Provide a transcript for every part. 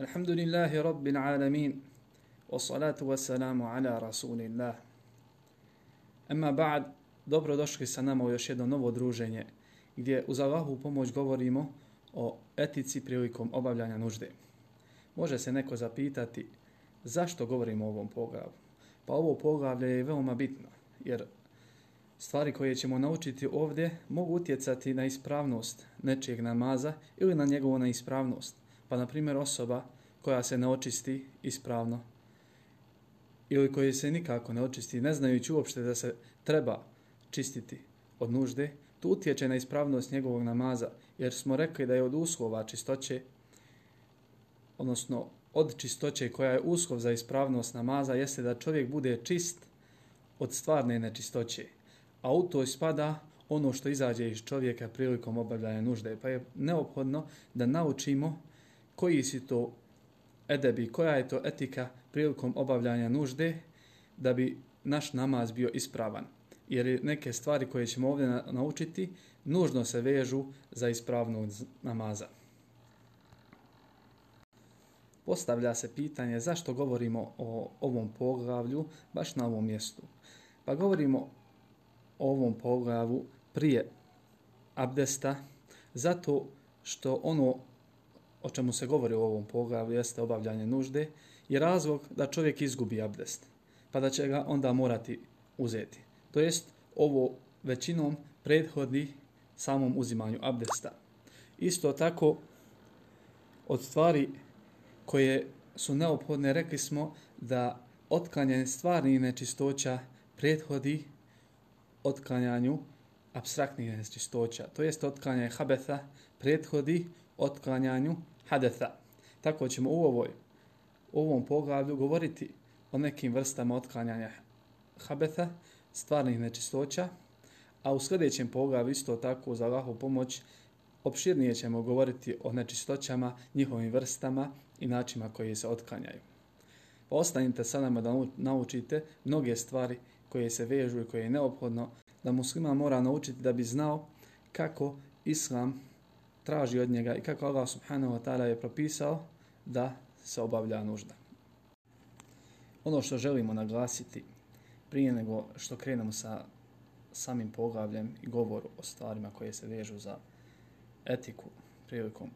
الحمد لله رب العالمين والصلاة والسلام على رسول الله أما بعد dobro došli sa nama u još jedno novo druženje gdje uz Allahu pomoć govorimo o etici prilikom obavljanja nužde. Može se neko zapitati zašto govorimo o ovom poglavlju? Pa ovo poglavlje je veoma bitno jer stvari koje ćemo naučiti ovdje mogu utjecati na ispravnost nečijeg namaza ili na njegovu neispravnost. Pa, na primjer, osoba koja se ne očisti ispravno ili koji se nikako ne očisti, ne znajući uopšte da se treba čistiti od nužde, to utječe na ispravnost njegovog namaza, jer smo rekli da je od uslova čistoće, odnosno od čistoće koja je uslov za ispravnost namaza, jeste da čovjek bude čist od stvarne nečistoće. A u to spada ono što izađe iz čovjeka prilikom obavljanja nužde. Pa je neophodno da naučimo koji si to edebi, koja je to etika prilikom obavljanja nužde da bi naš namaz bio ispravan. Jer neke stvari koje ćemo ovdje naučiti nužno se vežu za ispravnog namaza. Postavlja se pitanje zašto govorimo o ovom poglavlju baš na ovom mjestu. Pa govorimo o ovom poglavu prije abdesta zato što ono o čemu se govori u ovom poglavlju jeste obavljanje nužde, je razlog da čovjek izgubi abdest, pa da će ga onda morati uzeti. To jest, ovo većinom prethodi samom uzimanju abdesta. Isto tako, od stvari koje su neophodne, rekli smo da otklanjanje stvarnih nečistoća prethodi otklanjanju abstraktnih nečistoća. To jest, otklanjanje habetha prethodi otklanjanju hadetha. Tako ćemo u ovoj u ovom poglavlju govoriti o nekim vrstama otklanjanja habetha, stvarnih nečistoća, a u sljedećem poglavlju isto tako za Allahov pomoć opširnije ćemo govoriti o nečistoćama, njihovim vrstama i načima koje se otklanjaju. Pa ostanite sa nama da naučite mnoge stvari koje se vežu i koje je neophodno da muslima mora naučiti da bi znao kako islam traži od njega i kako Allah subhanahu wa ta'ala je propisao da se obavlja nužda. Ono što želimo naglasiti prije nego što krenemo sa samim poglavljem i govoru o stvarima koje se vežu za etiku prilikom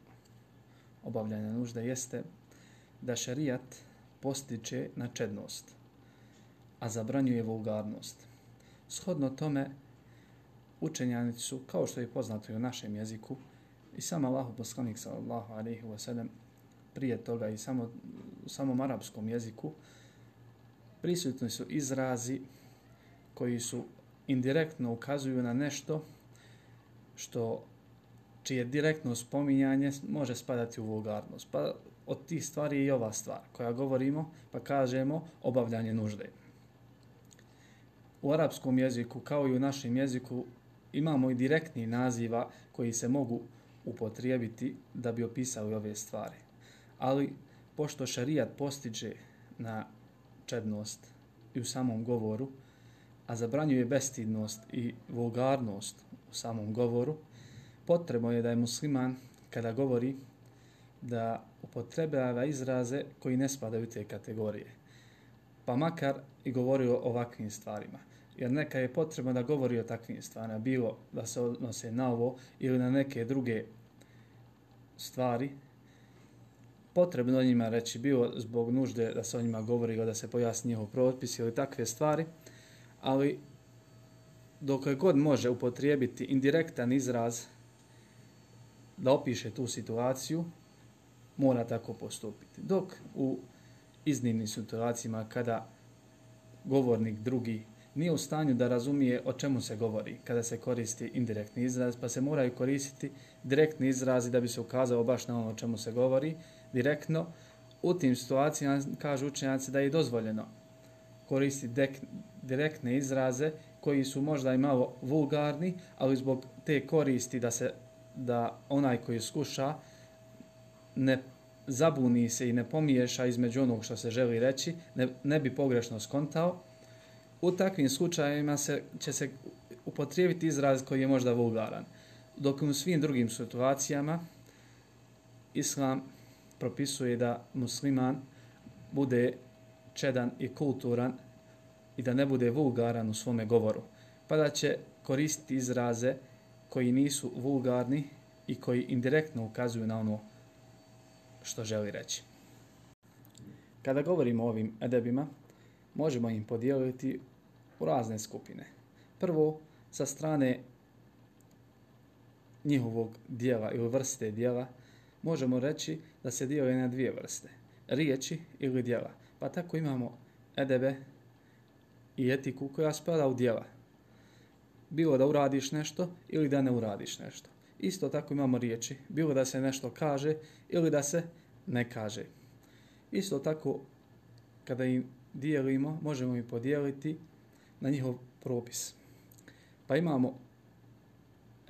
obavljanja nužde jeste da šarijat postiče na čednost, a zabranjuje vulgarnost. Shodno tome, učenjanici su, kao što je poznato i u našem jeziku, I sam Allahu poslanik sallallahu alejhi ve sallam prije toga i samo u samom arapskom jeziku prisutni su izrazi koji su indirektno ukazuju na nešto što čije direktno spominjanje može spadati u vulgarnost. Pa od tih stvari je i ova stvar koja govorimo, pa kažemo obavljanje nužde. U arapskom jeziku, kao i u našem jeziku, imamo i direktni naziva koji se mogu upotrijebiti da bi opisao ove stvari. Ali, pošto šarijat postiđe na čednost i u samom govoru, a zabranjuje bestidnost i vulgarnost u samom govoru, potrebno je da je musliman, kada govori, da upotrebava izraze koji ne spadaju u te kategorije. Pa makar i govorio o ovakvim stvarima jer neka je potrebno da govori o takvim stvarima, bilo da se odnose na ovo ili na neke druge stvari, potrebno o njima reći, bilo zbog nužde da se o njima govori ili da se pojasni njihov propis ili takve stvari, ali dok je god može upotrijebiti indirektan izraz da opiše tu situaciju, mora tako postupiti. Dok u iznimnim situacijama kada govornik drugi nije u stanju da razumije o čemu se govori kada se koristi indirektni izraz, pa se moraju koristiti direktni izrazi da bi se ukazao baš na ono o čemu se govori direktno. U tim situacijama kažu učenjaci da je dozvoljeno koristiti dek, direktne izraze koji su možda i malo vulgarni, ali zbog te koristi da se da onaj koji skuša ne zabuni se i ne pomiješa između onog što se želi reći, ne, ne bi pogrešno skontao, u takvim slučajevima se, će se upotrijebiti izraz koji je možda vulgaran. Dok u svim drugim situacijama islam propisuje da musliman bude čedan i kulturan i da ne bude vulgaran u svome govoru. Pa da će koristiti izraze koji nisu vulgarni i koji indirektno ukazuju na ono što želi reći. Kada govorimo o ovim edebima, možemo im podijeliti u razne skupine. Prvo, sa strane njihovog dijela ili vrste dijela, možemo reći da se dijele na dvije vrste. Riječi ili dijela. Pa tako imamo edebe i etiku koja spada u dijela. Bilo da uradiš nešto ili da ne uradiš nešto. Isto tako imamo riječi. Bilo da se nešto kaže ili da se ne kaže. Isto tako, kada im dijelimo, možemo ih podijeliti na njihov propis. Pa imamo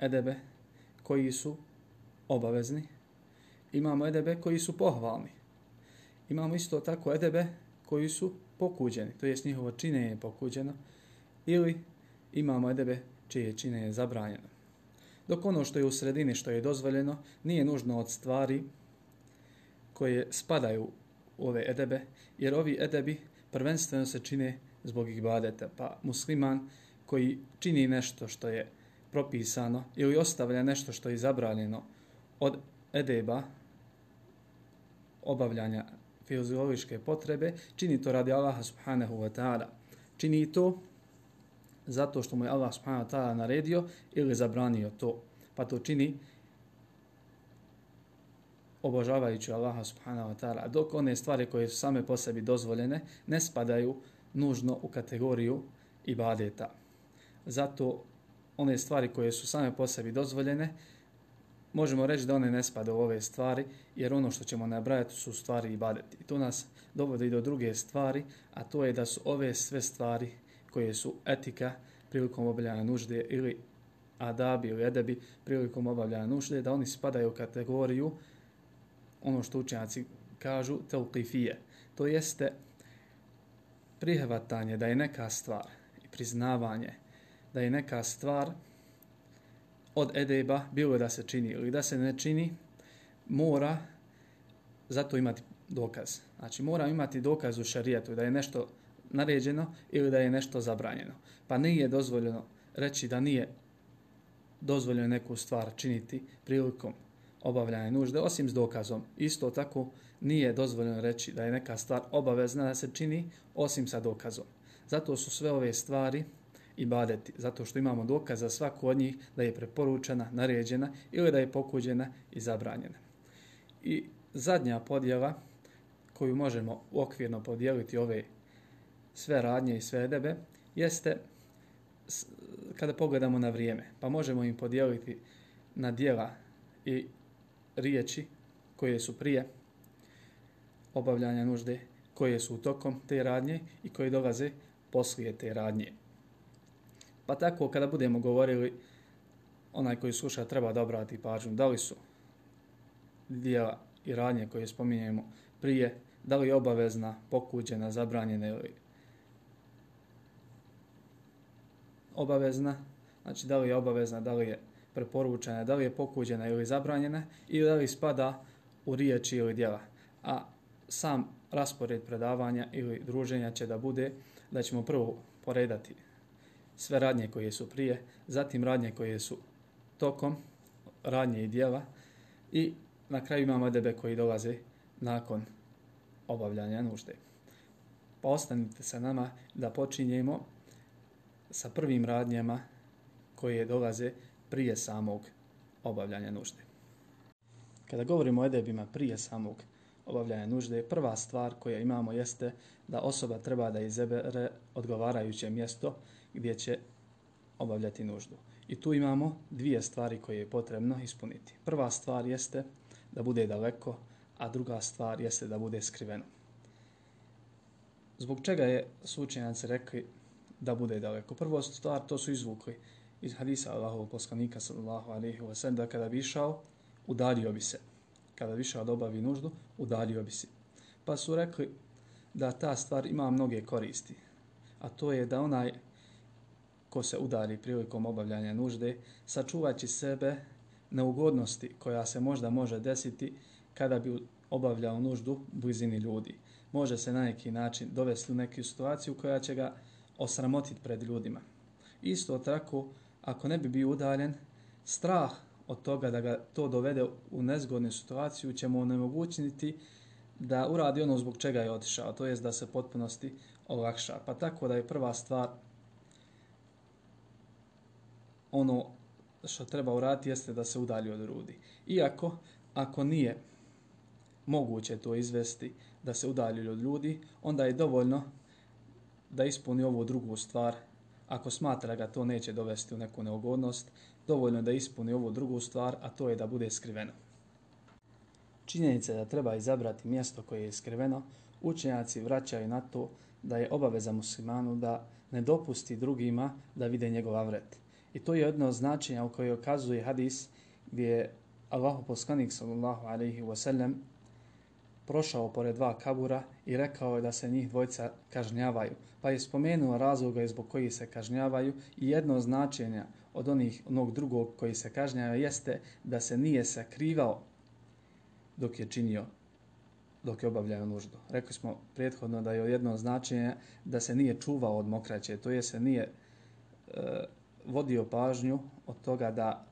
edebe koji su obavezni, imamo edebe koji su pohvalni. Imamo isto tako edebe koji su pokuđeni, to jest njihovo čine je pokuđeno, ili imamo edebe čije čine je zabranjeno. Dok ono što je u sredini, što je dozvoljeno, nije nužno od stvari koje spadaju u ove edebe, jer ovi edebi prvenstveno se čine zbog ibadeta. Pa musliman koji čini nešto što je propisano ili ostavlja nešto što je zabranjeno od edeba obavljanja fiziološke potrebe, čini to radi Allaha subhanahu wa ta'ala. Čini to zato što mu je Allah subhanahu wa ta'ala naredio ili zabranio to. Pa to čini obožavajući Allaha subhanahu wa ta'ala. Dok one stvari koje su same po sebi dozvoljene ne spadaju nužno u kategoriju ibadeta. Zato one stvari koje su same po sebi dozvoljene, možemo reći da one ne spade u ove stvari, jer ono što ćemo nabrajati su stvari ibadeti. I to nas dovodi do druge stvari, a to je da su ove sve stvari koje su etika prilikom obavljanja nužde ili adabi ili edebi prilikom obavljanja nužde, da oni spadaju u kategoriju ono što učenjaci kažu telqifije. To jeste prihvatanje da je neka stvar i priznavanje da je neka stvar od edeba, bilo da se čini ili da se ne čini, mora zato imati dokaz. Znači mora imati dokaz u šarijetu da je nešto naređeno ili da je nešto zabranjeno. Pa nije dozvoljeno reći da nije dozvoljeno neku stvar činiti prilikom obavljanje nužde, osim s dokazom. Isto tako nije dozvoljeno reći da je neka stvar obavezna da se čini, osim sa dokazom. Zato su sve ove stvari i badeti, zato što imamo dokaz za svaku od njih da je preporučena, naređena ili da je pokuđena i zabranjena. I zadnja podjela koju možemo okvirno podijeliti ove sve radnje i sve edebe jeste kada pogledamo na vrijeme. Pa možemo im podijeliti na dijela i riječi koje su prije obavljanja nužde, koje su u tokom te radnje i koje dolaze poslije te radnje. Pa tako kada budemo govorili, onaj koji sluša treba da obrati pažnju, da li su dijela i radnje koje spominjemo prije, da li je obavezna, pokuđena, zabranjena ili obavezna, znači da li je obavezna, da li je preporučena, da li je pokuđena ili zabranjena i da li spada u riječi ili djela. A sam raspored predavanja ili druženja će da bude da ćemo prvo poredati sve radnje koje su prije, zatim radnje koje su tokom, radnje i dijela i na kraju imamo debe koji dolaze nakon obavljanja nužde. Pa ostanite sa nama da počinjemo sa prvim radnjama koje dolaze prije samog obavljanja nužde. Kada govorimo o edebima prije samog obavljanja nužde, prva stvar koja imamo jeste da osoba treba da izebere odgovarajuće mjesto gdje će obavljati nuždu. I tu imamo dvije stvari koje je potrebno ispuniti. Prva stvar jeste da bude daleko, a druga stvar jeste da bude skriveno. Zbog čega je sučenjaci rekli da bude daleko? Prvo stvar to su izvukli iz hadisa Allahovog poslanika sallallahu alejhi ve sellem da kada bi išao udalio bi se kada bi išao da obavi nuždu udaljio bi se pa su rekli da ta stvar ima mnoge koristi a to je da onaj ko se udari prilikom obavljanja nužde sačuvaći sebe neugodnosti koja se možda može desiti kada bi obavljao nuždu u blizini ljudi. Može se na neki način dovesti u neku situaciju koja će ga osramotiti pred ljudima. Isto tako, ako ne bi bio udaljen, strah od toga da ga to dovede u nezgodnu situaciju će mu onemogućiti da uradi ono zbog čega je otišao, to jest da se potpunosti olakša. Pa tako da je prva stvar ono što treba uraditi jeste da se udalji od ljudi. Iako, ako nije moguće to izvesti da se udalji od ljudi, onda je dovoljno da ispuni ovu drugu stvar. Ako smatra ga to neće dovesti u neku neugodnost, dovoljno da ispuni ovu drugu stvar, a to je da bude skriveno. Činjenica da treba izabrati mjesto koje je skriveno, učenjaci vraćaju na to da je obaveza muslimanu da ne dopusti drugima da vide njegov avret. I to je jedno značenje u koje okazuje hadis gdje Allahu poslanik sallallahu alaihi wasallam prošao pored dva kabura i rekao je da se njih dvojca kažnjavaju. Pa je spomenuo razloga zbog koji se kažnjavaju i jedno značenje od onih onog drugog koji se kažnjava jeste da se nije sakrivao dok je činio dok je obavljao nuždu. Rekli smo prethodno da je jedno značenje da se nije čuvao od mokraće, to je se nije e, vodio pažnju od toga da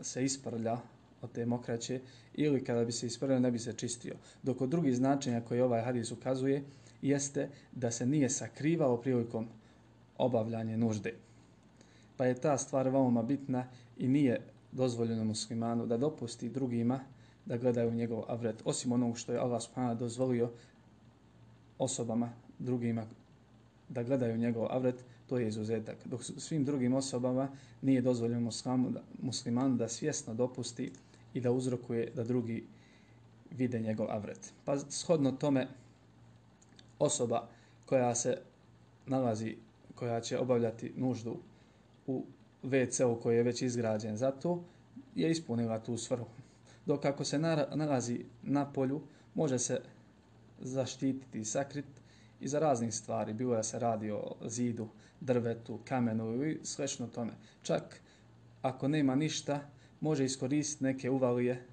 se isprlja od te mokraće ili kada bi se isprljao ne bi se čistio. Dok od drugih značenja koje ovaj hadis ukazuje jeste da se nije sakrivao prilikom obavljanje nužde. Pa je ta stvar veoma bitna i nije dozvoljeno muslimanu da dopusti drugima da gledaju njegov avret, osim onog što je Allah subhanahu dozvolio osobama drugima da gledaju njegov avret, to je izuzetak. Dok svim drugim osobama nije dozvoljeno muslimu da, muslimanu da svjesno dopusti i da uzrokuje da drugi vide njegov avret. Pa shodno tome osoba koja se nalazi, koja će obavljati nuždu u WC-u koji je već izgrađen za to, je ispunila tu svrhu. Dok ako se nalazi na polju, može se zaštititi i sakriti i za raznih stvari. Bilo da se radi o zidu, drvetu, kamenu i slično tome. Čak ako nema ništa, može iskoristiti neke uvalije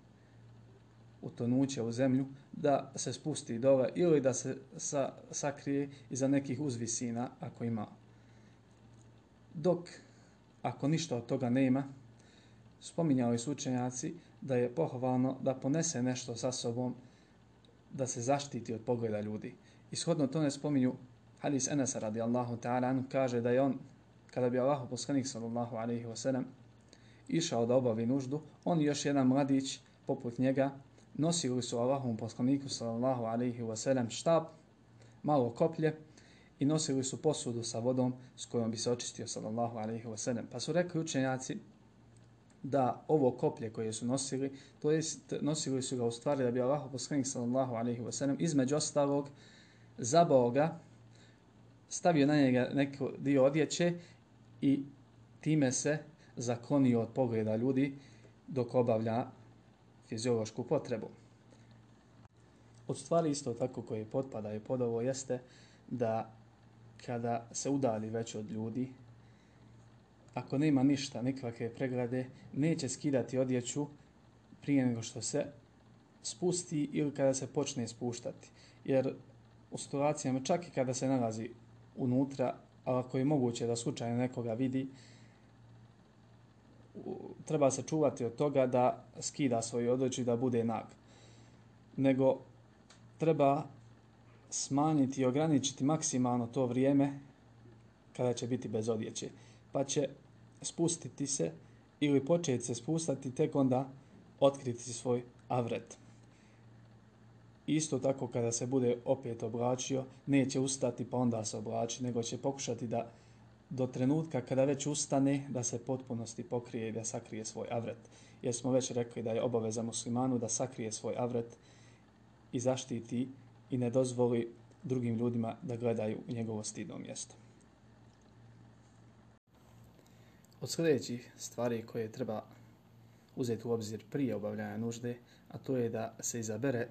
utonuće u zemlju da se spusti dole ili da se sa, sakrije iza nekih uzvisina ako ima. Dok ako ništa od toga nema, spominjali su učenjaci da je pohvalno da ponese nešto sa sobom da se zaštiti od pogleda ljudi. Ishodno to ne spominju hadis Enesa radijallahu ta'ala anu kaže da je on kada bi Allah poslanik sallallahu alaihi wa sallam išao da obavi nuždu, on i još jedan mladić poput njega nosili su Allahom poslaniku sallallahu alaihi wasallam štab, malo koplje i nosili su posudu sa vodom s kojom bi se očistio sallallahu alaihi wasallam. Pa su rekli učenjaci da ovo koplje koje su nosili, to jest nosili su ga u stvari da bi Allahov poslanik sallallahu alaihi wasallam između ostalog zabao ga, stavio na njega neko dio odjeće i time se zaklonio od pogleda ljudi dok obavlja fiziološku potrebu. Od stvari isto tako koje potpadaju pod ovo jeste da kada se udali već od ljudi, ako nema ništa, nikakve pregrade, neće skidati odjeću prije nego što se spusti ili kada se počne spuštati. Jer u situacijama, čak i kada se nalazi unutra, ali ako je moguće da slučajno nekoga vidi, treba se čuvati od toga da skida svoju odjeću da bude nag. Nego treba smanjiti i ograničiti maksimalno to vrijeme kada će biti bez odjeće. Pa će spustiti se ili početi se spustati tek onda otkriti svoj avret. Isto tako kada se bude opet oblačio, neće ustati pa onda se oblači, nego će pokušati da do trenutka kada već ustane da se potpunosti pokrije i da sakrije svoj avret. Jer smo već rekli da je obaveza muslimanu da sakrije svoj avret i zaštiti i ne dozvoli drugim ljudima da gledaju u njegovo stidno mjesto. Od sljedećih stvari koje treba uzeti u obzir prije obavljanja nužde, a to je da se izabere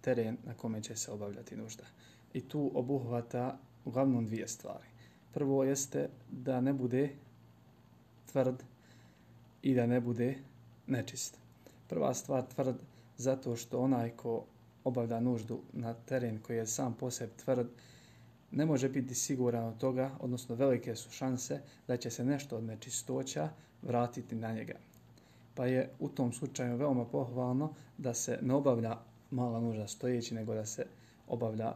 teren na kome će se obavljati nužda. I tu obuhvata uglavnom dvije stvari. Prvo jeste da ne bude tvrd i da ne bude nečist. Prva stvar tvrd zato što onaj ko obavlja nuždu na teren koji je sam poseb tvrd, ne može biti siguran od toga, odnosno velike su šanse da će se nešto od nečistoća vratiti na njega. Pa je u tom slučaju veoma pohvalno da se ne obavlja mala nužda stojeći, nego da se obavlja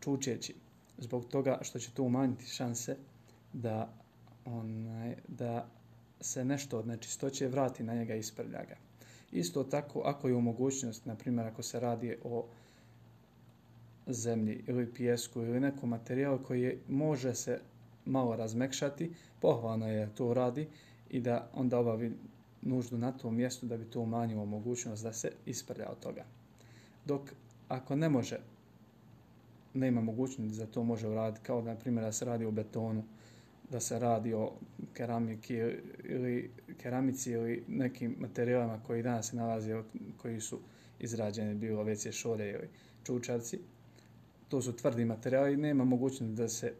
čučeći. Zbog toga što će to umanjiti šanse da, onaj, da se nešto od nečistoće vrati na njega i isprlja ga. Isto tako, ako je u mogućnost, na primjer, ako se radi o zemlji ili pijesku ili nekom materijalu koji je, može se malo razmekšati, pohvalno je to radi i da onda obavi nuždu na tom mjestu da bi to umanjilo mogućnost da se isprlja od toga. Dok ako ne može, nema mogućnosti da to može uraditi, kao na primjer da se radi o betonu, da se radi o keramiki ili keramici ili nekim materijalima koji danas se nalaze, koji su izrađeni, bilo WC šore ili čučarci, to su tvrdi materijali nema mogućnosti da se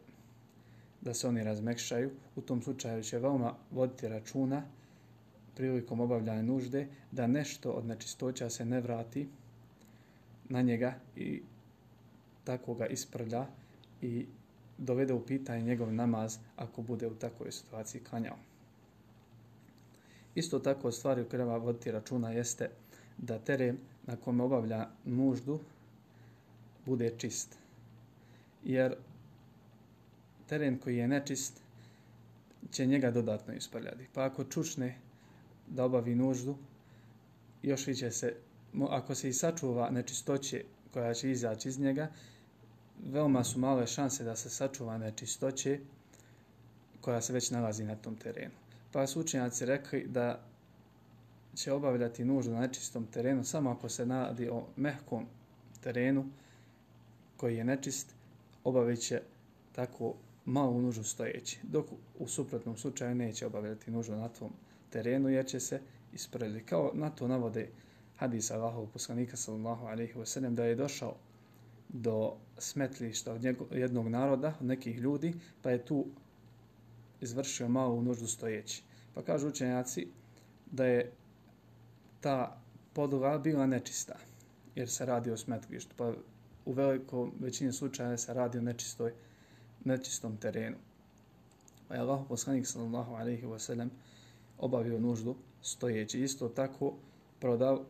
da se oni razmekšaju. U tom slučaju će veoma voditi računa prilikom obavljanja nužde da nešto od nečistoća se ne vrati na njega i tako ga isprlja i dovede u pitanje njegov namaz ako bude u takvoj situaciji klanjao. Isto tako stvari u treba voditi računa jeste da teren na kome obavlja nuždu bude čist. Jer teren koji je nečist će njega dodatno isprljati. Pa ako čučne da obavi nuždu, još će se, ako se i sačuva nečistoće koja će izaći iz njega, veoma su male šanse da se sačuva nečistoće koja se već nalazi na tom terenu. Pa su učenjaci rekli da će obavljati nuždu na nečistom terenu samo ako se nadi o mehkom terenu koji je nečist, obavit će tako malu nužu stojeći, dok u suprotnom slučaju neće obavljati nužu na tom terenu jer će se isprediti. Kao na to navode hadisa Allahov poslanika sallallahu alaihi wa sallam da je došao do smetlišta od njego, jednog naroda, od nekih ljudi, pa je tu izvršio malu nuždu stojeći. Pa kažu učenjaci da je ta podloga bila nečista, jer se radi o smetlištu. Pa u velikoj većini slučaja se radi o nečistoj, nečistom terenu. Pa je Allah poslanik sallallahu alaihi wa sallam obavio nuždu stojeći. Isto tako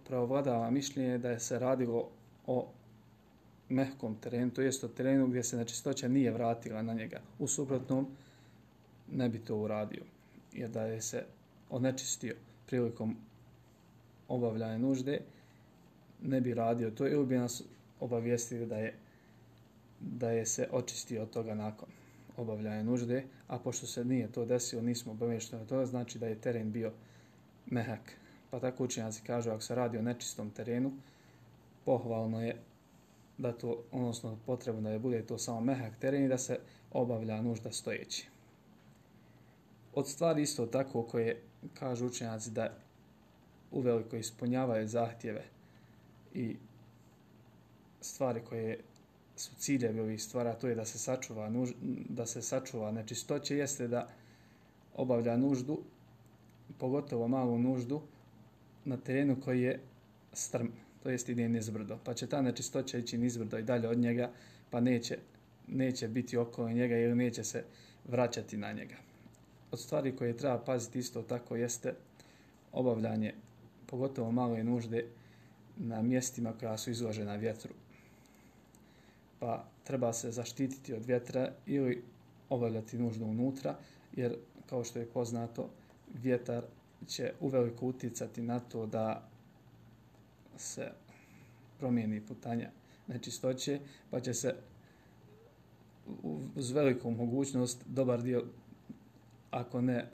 pravovladava mišljenje da je se radilo o mehkom terenu, to jest o terenu gdje se nečistoća nije vratila na njega. U suprotnom ne bi to uradio, jer da je se onečistio prilikom obavljanja nužde, ne bi radio to ili bi nas obavijestili da je, da je se očistio od toga nakon obavljanja nužde, a pošto se nije to desilo, nismo obavješteni to, znači da je teren bio mehak. Pa tako učenjaci kažu, ako se radi o nečistom terenu, pohvalno je da to, odnosno potrebno da je bude to samo mehak teren i da se obavlja nužda stojeći. Od stvari isto tako koje kažu učenjaci da uveliko ispunjavaju zahtjeve i stvari koje su ciljevi ovih stvara, to je da se sačuva, nuž, da se sačuva nečistoće, jeste da obavlja nuždu, pogotovo malu nuždu, na terenu koji je strm to jest ide nizbrdo, pa će ta nečistoća ići nizbrdo i dalje od njega, pa neće, neće biti okolo njega ili neće se vraćati na njega. Od stvari koje treba paziti isto tako jeste obavljanje, pogotovo male nužde, na mjestima koja su izložena vjetru. Pa treba se zaštititi od vjetra ili obavljati nuždu unutra, jer kao što je poznato, vjetar će uveliko uticati na to da se promijeni putanja nečistoće, pa će se uz veliku mogućnost dobar dio, ako ne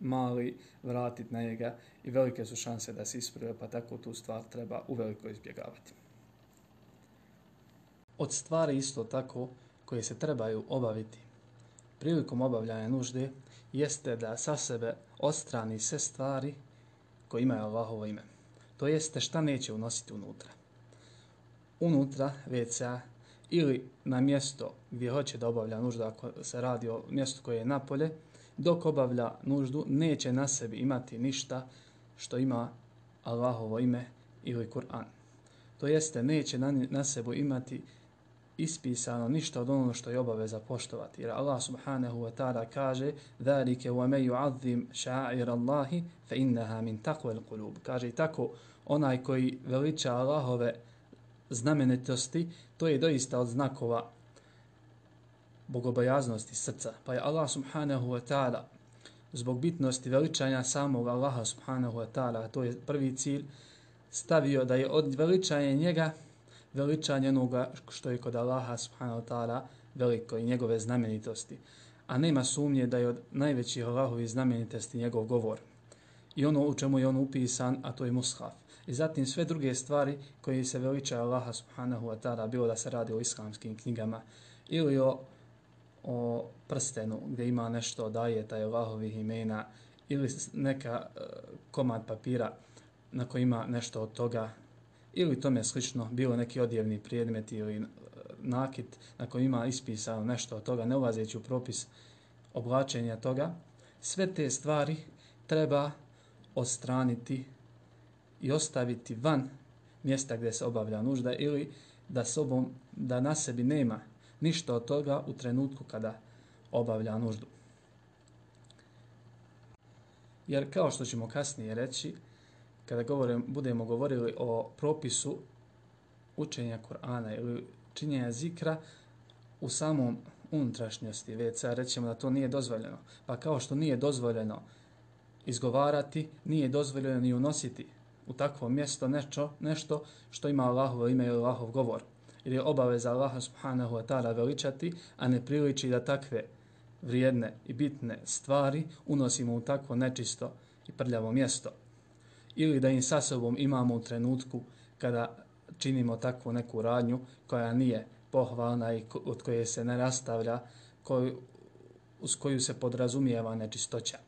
mali, vratiti na njega i velike su šanse da se isprve, pa tako tu stvar treba uveliko izbjegavati. Od stvari isto tako koje se trebaju obaviti prilikom obavljanja nužde jeste da sa sebe odstrani sve stvari koje imaju Allahovo ime to jeste šta neće unositi unutra. Unutra WC ili na mjesto gdje hoće da obavlja nuždu, ako se radi o mjestu koje je napolje, dok obavlja nuždu, neće na sebi imati ništa što ima Allahovo ime ili Kur'an. To jeste, neće na, na sebu imati ispisano ništa od ono što je obaveza poštovati. Jer Allah subhanahu wa ta'ala kaže ذَلِكَ وَمَيُّ عَظِّمْ شَعِرَ اللَّهِ فَإِنَّهَا مِنْ تَقْوَ الْقُلُوبِ Kaže tako, onaj koji veliča Allahove znamenitosti, to je doista od znakova bogobojaznosti srca. Pa je Allah subhanahu wa ta'ala zbog bitnosti veličanja samog Allaha subhanahu wa ta'ala, to je prvi cilj, stavio da je od veličanja njega veličanje onoga što je kod Allaha subhanahu wa ta'ala veliko i njegove znamenitosti. A nema sumnje da je od najvećih Allahovi znamenitosti njegov govor. I ono u čemu je on upisan, a to je mushaf. I zatim sve druge stvari koje se veličaju Allaha subhanahu wa ta'ala, bilo da se radi o islamskim knjigama ili o, o prstenu gdje ima nešto daje taj Allahovih imena ili neka e, komad papira na koji ima nešto od toga ili tome slično, bilo neki odjevni predmet ili e, nakit na koji ima ispisano nešto od toga, ne ulazeći u propis oblačenja toga, sve te stvari treba ostraniti i ostaviti van mjesta gdje se obavlja nužda ili da sobom da na sebi nema ništa od toga u trenutku kada obavlja nuždu. Jer kao što ćemo kasnije reći, kada govorim, budemo govorili o propisu učenja Kur'ana ili činjenja zikra u samom unutrašnjosti WC, rećemo da to nije dozvoljeno. Pa kao što nije dozvoljeno izgovarati, nije dozvoljeno ni unositi u takvo mjesto nešto, nešto što ima Allahovo ime ili Allahov govor. Jer je obaveza Allaha subhanahu wa ta'ala veličati, a ne priliči da takve vrijedne i bitne stvari unosimo u takvo nečisto i prljavo mjesto. Ili da im sa sobom imamo u trenutku kada činimo takvu neku radnju koja nije pohvalna i od koje se ne rastavlja, koju, uz koju se podrazumijeva nečistoća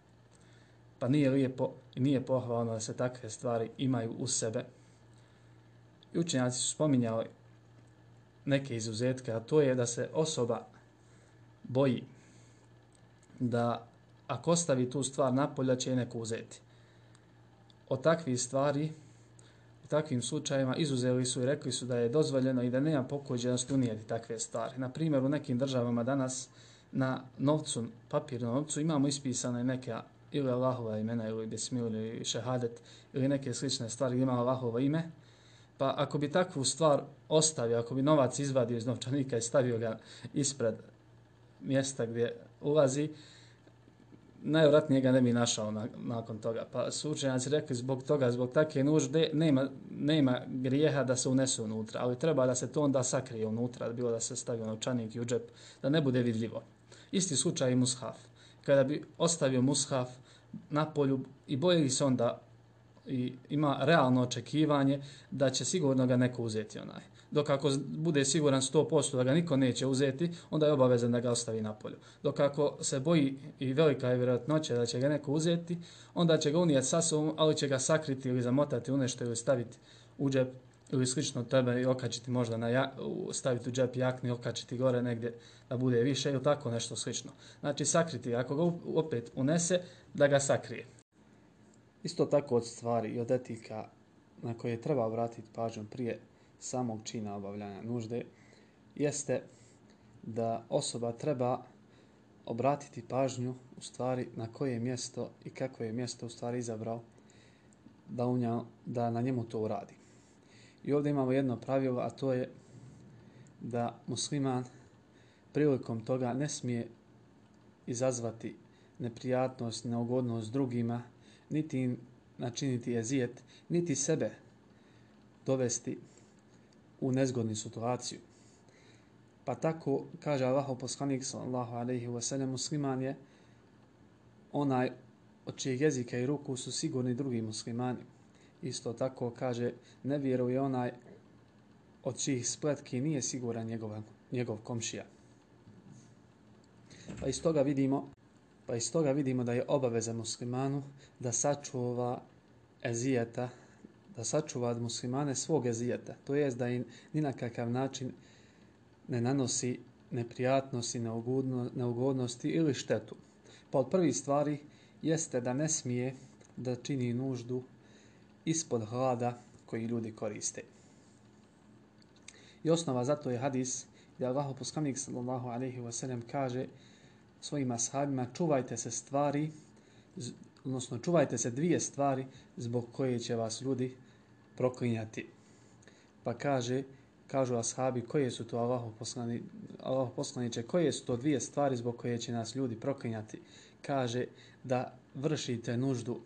pa nije lijepo i nije pohvalno da se takve stvari imaju u sebe. I učenjaci su spominjali neke izuzetke, a to je da se osoba boji da ako ostavi tu stvar napolja će je neko uzeti. O takvih stvari u takvim slučajima izuzeli su i rekli su da je dozvoljeno i da nema pokuđenost unijeti takve stvari. Na primjer, u nekim državama danas na novcu, papirnom novcu imamo ispisane neke ili Allahova imena ili bismil ili šehadet ili neke slične stvari gdje ima Allahova ime. Pa ako bi takvu stvar ostavio, ako bi novac izvadio iz novčanika i stavio ga ispred mjesta gdje ulazi, najvratnije ga ne bi našao na, nakon toga. Pa su učenjaci rekli zbog toga, zbog takve nužde, nema, nema grijeha da se unesu unutra, ali treba da se to onda sakrije unutra, bilo da se stavi novčanik i u džep, da ne bude vidljivo. Isti slučaj i mushaf kada bi ostavio mushaf na polju i bojili se onda i ima realno očekivanje da će sigurno ga neko uzeti onaj. Dok ako bude siguran 100% da ga niko neće uzeti, onda je obavezan da ga ostavi na polju. Dok ako se boji i velika je vjerojatnoća da će ga neko uzeti, onda će ga unijeti sa sobom, ali će ga sakriti ili zamotati u nešto ili staviti u džep ili slično tebe i okačiti možda na ja, staviti u džep jakni, okačiti gore negdje da bude više ili tako nešto slično. Znači sakriti, ako ga opet unese, da ga sakrije. Isto tako od stvari i od etika na koje treba obratiti pažnju prije samog čina obavljanja nužde, jeste da osoba treba obratiti pažnju u stvari na koje mjesto i kako je mjesto u stvari izabrao da, u nja, da na njemu to uradi. I ovdje imamo jedno pravilo, a to je da musliman prilikom toga ne smije izazvati neprijatnost, neugodnost drugima, niti im načiniti jezijet, niti sebe dovesti u nezgodnu situaciju. Pa tako kaže Allahov poslanik sallallahu alejhi ve sellem musliman je onaj od čijeg jezika i ruku su sigurni drugi muslimani. Isto tako kaže, ne vjeruje onaj od čijih spletki nije siguran njegov, njegov komšija. Pa iz toga vidimo pa iz toga vidimo da je obaveza muslimanu da sačuva ezijeta, da sačuva od muslimane svog ezijeta. To jest da im ni na kakav način ne nanosi neprijatnosti, neugodnosti ili štetu. Pa od prvih stvari jeste da ne smije da čini nuždu ispod hlada koji ljudi koriste. I osnova za to je hadis gdje Allah poslanik sallallahu alaihi wa sallam kaže svojim ashabima čuvajte se stvari, odnosno čuvajte se dvije stvari zbog koje će vas ljudi proklinjati. Pa kaže, kažu ashabi koje su to Allah poslani, Allah poslaniće, koje su to dvije stvari zbog koje će nas ljudi proklinjati. Kaže da vršite nuždu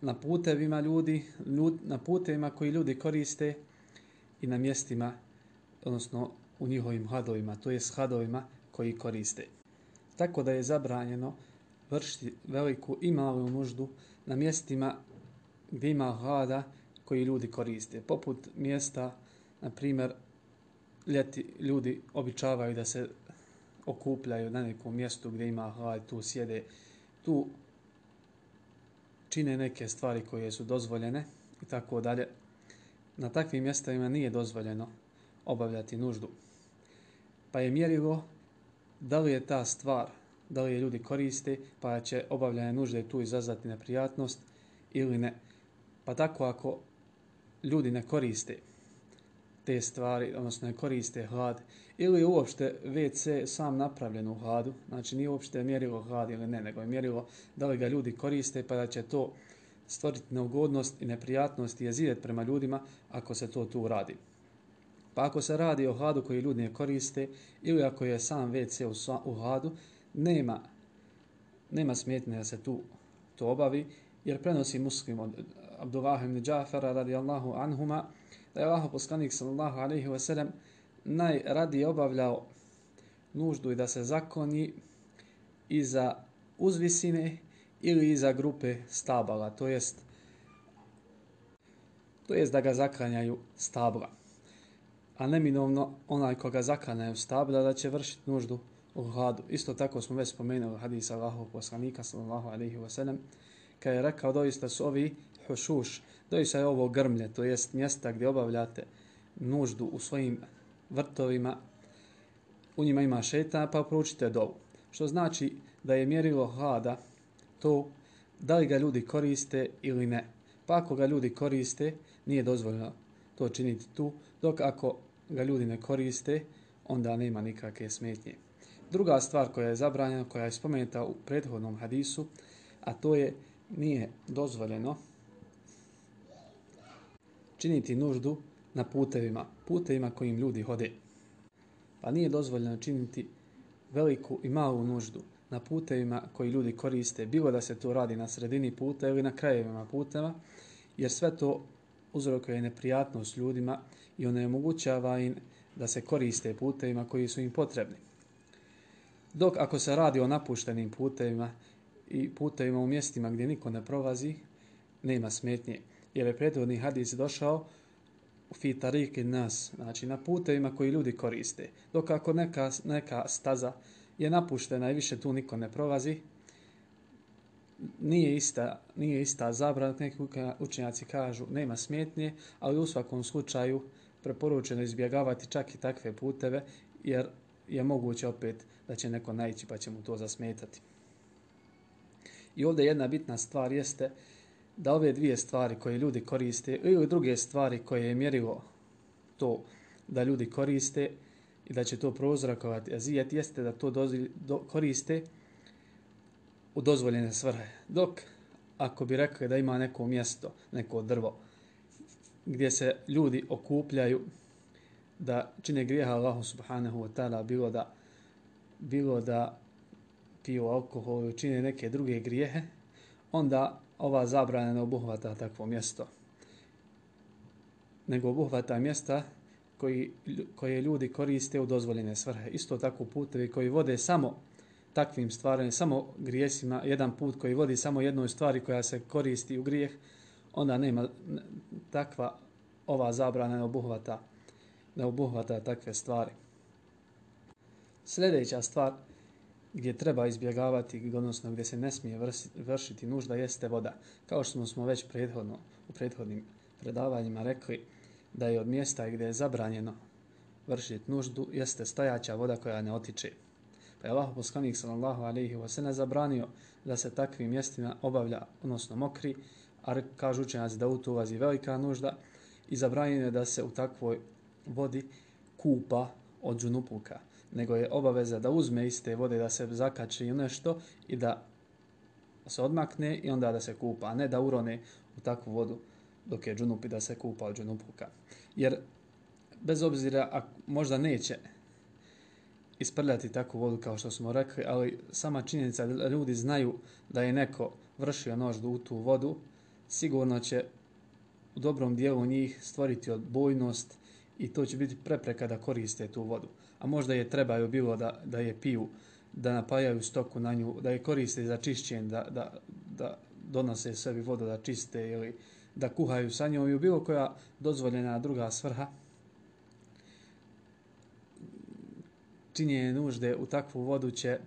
na putevima ljudi, ljud, na putevima koji ljudi koriste i na mjestima, odnosno u njihovim hadovima, to je s hadovima koji koriste. Tako da je zabranjeno vršiti veliku i malu nuždu na mjestima bima ima hada koji ljudi koriste. Poput mjesta, na primjer, ljeti ljudi običavaju da se okupljaju na nekom mjestu gdje ima hlad, tu sjede, tu čine neke stvari koje su dozvoljene i tako dalje. Na takvim mjestima nije dozvoljeno obavljati nuždu. Pa je mjerilo da li je ta stvar, da li je ljudi koriste, pa će obavljanje nužde tu izazvati neprijatnost ili ne. Pa tako ako ljudi ne koriste te stvari, odnosno ne koriste hlad, ili uopšte WC sam napravljen u hladu, znači nije uopšte mjerilo hlad ili ne, nego je mjerilo da li ga ljudi koriste, pa da će to stvoriti neugodnost i neprijatnost i jezivet prema ljudima ako se to tu radi. Pa ako se radi o hladu koji ljudi ne koriste ili ako je sam WC u, u hladu, nema, nema smetnje da se tu to obavi, jer prenosi muslim od Abdullah ibn Džafara radijallahu anhuma, da je Allah poslanik sallallahu alaihi wa sallam najradije obavljao nuždu i da se zakoni iza uzvisine ili iza grupe stabala, to jest to jest da ga zaklanjaju stabla. A neminovno onaj koga zaklanjaju stabla da će vršiti nuždu u hladu. Isto tako smo već spomenuli hadisa Allahov poslanika sallallahu alaihi wa sallam kada je rekao doista su ovi hušuš, doista je ovo grmlje, to jest mjesta gdje obavljate nuždu u svojim vrtovima, u njima ima šeta, pa proučite dovu. Što znači da je mjerilo hlada to da li ga ljudi koriste ili ne. Pa ako ga ljudi koriste, nije dozvoljeno to činiti tu, dok ako ga ljudi ne koriste, onda nema nikakve smetnje. Druga stvar koja je zabranjena, koja je spomenuta u prethodnom hadisu, a to je nije dozvoljeno činiti nuždu na putevima, putevima kojim ljudi hode. Pa nije dozvoljeno činiti veliku i malu nuždu na putevima koji ljudi koriste, bilo da se to radi na sredini puta ili na krajevima puteva, jer sve to uzrokuje neprijatnost ljudima i ono je im da se koriste putevima koji su im potrebni. Dok ako se radi o napuštenim putevima i putevima u mjestima gdje niko ne prolazi, nema smetnje jer je prethodni hadis došao u fitarike nas, znači na putevima koji ljudi koriste. Dok ako neka, neka staza je napuštena i više tu niko ne prolazi, nije ista, nije ista zabrana, neki učenjaci kažu nema smetnje, ali u svakom slučaju preporučeno izbjegavati čak i takve puteve, jer je moguće opet da će neko naći pa će mu to zasmetati. I ovdje jedna bitna stvar jeste da ove dvije stvari koje ljudi koriste i druge stvari koje je mjerilo to da ljudi koriste i da će to prozrakovati azijet jeste da to dozvi, do, koriste u dozvoljene svrhe. Dok ako bi rekli da ima neko mjesto, neko drvo gdje se ljudi okupljaju da čine grijeha Allahu subhanahu wa ta'ala bilo da bilo da piju alkohol čine neke druge grijehe, onda ova zabrana ne obuhvata takvo mjesto. Nego obuhvata mjesta koji, koje ljudi koriste u dozvoljene svrhe. Isto tako putevi koji vode samo takvim stvarima, samo grijesima, jedan put koji vodi samo jednoj stvari koja se koristi u grijeh, onda nema takva ova zabrana ne obuhvata, ne obuhvata takve stvari. Sljedeća stvar gdje treba izbjegavati, odnosno gdje se ne smije vršiti nužda, jeste voda. Kao što smo već prethodno, u prethodnim predavanjima rekli, da je od mjesta gdje je zabranjeno vršiti nuždu, jeste stajaća voda koja ne otiče. Pa je Allah poslanik sallallahu alaihi wa sallam zabranio da se takvim mjestima obavlja, odnosno mokri, a kažu učenjaci da u to ulazi velika nužda i zabranjeno je da se u takvoj vodi kupa od džunupuka nego je obaveza da uzme iste vode, da se zakači u nešto i da se odmakne i onda da se kupa, a ne da urone u takvu vodu dok je džunup i da se kupa od džunupuka. Jer bez obzira, a možda neće isprljati takvu vodu kao što smo rekli, ali sama činjenica da ljudi znaju da je neko vršio noždu u tu vodu, sigurno će u dobrom dijelu njih stvoriti odbojnost i to će biti prepreka da koriste tu vodu. A možda je trebaju bilo da, da je piju, da napajaju stoku na nju, da je koriste za čišćenje, da, da, da donose sebi vodu da čiste ili da kuhaju sa njom i bilo koja dozvoljena druga svrha. Činjenje nužde u takvu vodu će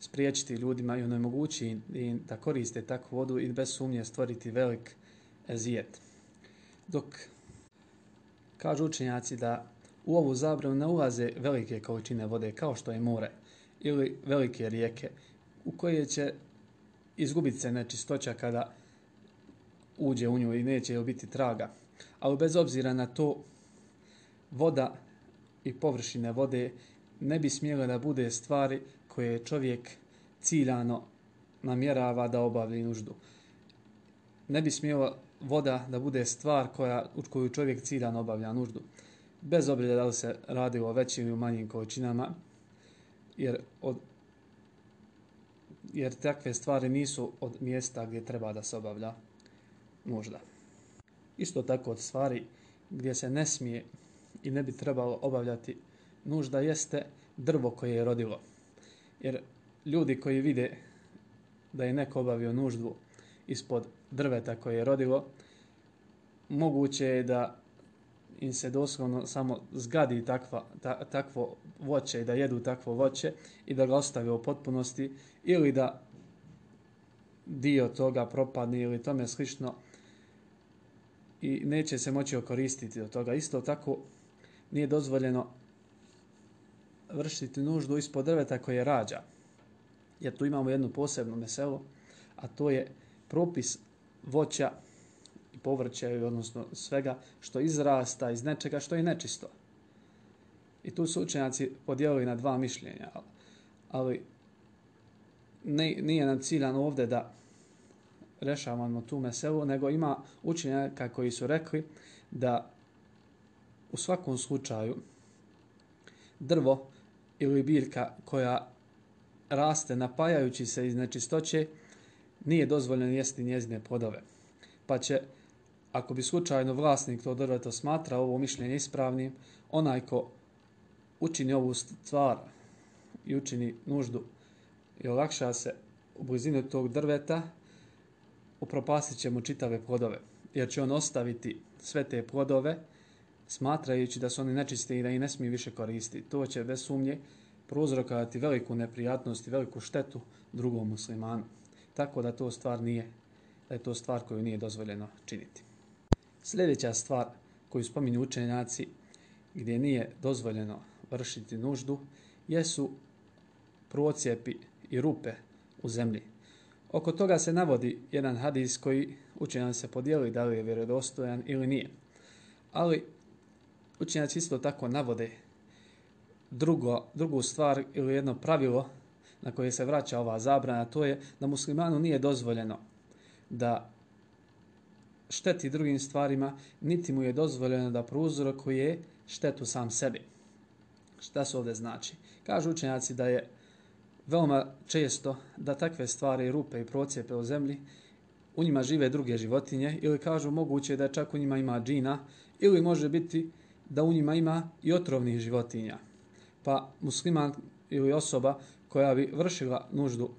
spriječiti ljudima i onemogući im da koriste takvu vodu i bez sumnje stvoriti velik ezijet. Dok kažu učenjaci da u ovu zabranu ne ulaze velike količine vode kao što je more ili velike rijeke u koje će izgubiti se nečistoća kada uđe u nju i neće joj biti traga. Ali bez obzira na to, voda i površine vode ne bi smjela da bude stvari koje čovjek ciljano namjerava da obavi nuždu. Ne bi smjela voda da bude stvar koja, u koju čovjek ciljano obavlja nuždu. Bez obzira da li se radi o većim ili manjim količinama, jer, od, jer takve stvari nisu od mjesta gdje treba da se obavlja nužda. Isto tako od stvari gdje se ne smije i ne bi trebalo obavljati nužda jeste drvo koje je rodilo. Jer ljudi koji vide da je neko obavio nuždu ispod drveta koje je rodilo, moguće je da im se doslovno samo zgadi takva, ta, takvo voće i da jedu takvo voće i da ga ostave u potpunosti ili da dio toga propadne ili tome slično i neće se moći okoristiti do toga. Isto tako nije dozvoljeno vršiti nuždu ispod drveta koje rađa. Jer tu imamo jednu posebnu meselu, a to je propis voća povrća, odnosno svega što izrasta iz nečega što je nečisto. I tu su učenjaci podijelili na dva mišljenja, ali ne, nije nam ciljan ovdje da rešavamo tu meselu, nego ima učenjaka koji su rekli da u svakom slučaju drvo ili biljka koja raste napajajući se iz nečistoće, nije dozvoljeno jesti njezine plodove. Pa će, ako bi slučajno vlasnik to drveta smatra ovo mišljenje ispravnim, onaj ko učini ovu stvar i učini nuždu i olakša se u blizini tog drveta, upropastit će mu čitave plodove, jer će on ostaviti sve te plodove, smatrajući da su oni nečisti i da ih ne smije više koristiti. To će bez sumnje prouzrokovati veliku neprijatnost i veliku štetu drugom muslimanu. Tako da to stvar nije, da je to stvar koju nije dozvoljeno činiti. Sljedeća stvar koju spominju učenjaci gdje nije dozvoljeno vršiti nuždu jesu procijepi i rupe u zemlji. Oko toga se navodi jedan hadis koji učenjaci se podijeli da li je vjerodostojan ili nije. Ali učenjaci isto tako navode drugo, drugu stvar ili jedno pravilo na koje se vraća ova zabrana, to je da muslimanu nije dozvoljeno da šteti drugim stvarima, niti mu je dozvoljeno da prouzrokuje štetu sam sebi. Šta se ovdje znači? Kažu učenjaci da je veoma često da takve stvari, rupe i procijepe u zemlji, u njima žive druge životinje ili kažu moguće da čak u njima ima džina ili može biti da u njima ima i otrovnih životinja. Pa musliman ili osoba koja bi vršila nuždu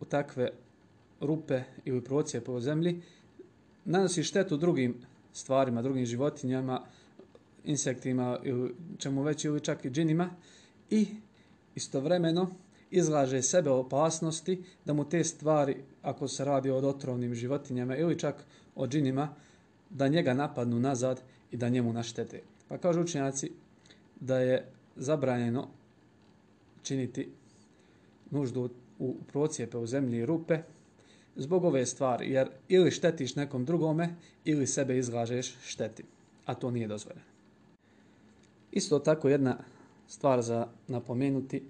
u takve rupe ili procijepe u zemlji, nanosi štetu drugim stvarima, drugim životinjama, insektima čemu već ili čak i džinima i istovremeno izlaže sebe opasnosti da mu te stvari, ako se radi o otrovnim životinjama ili čak o džinima, da njega napadnu nazad i da njemu naštete. Pa kažu učenjaci da je zabranjeno činiti nuždu u procijepe u zemlji i rupe, zbog ove stvari, jer ili štetiš nekom drugome, ili sebe izlažeš šteti, a to nije dozvoljeno. Isto tako jedna stvar za napomenuti,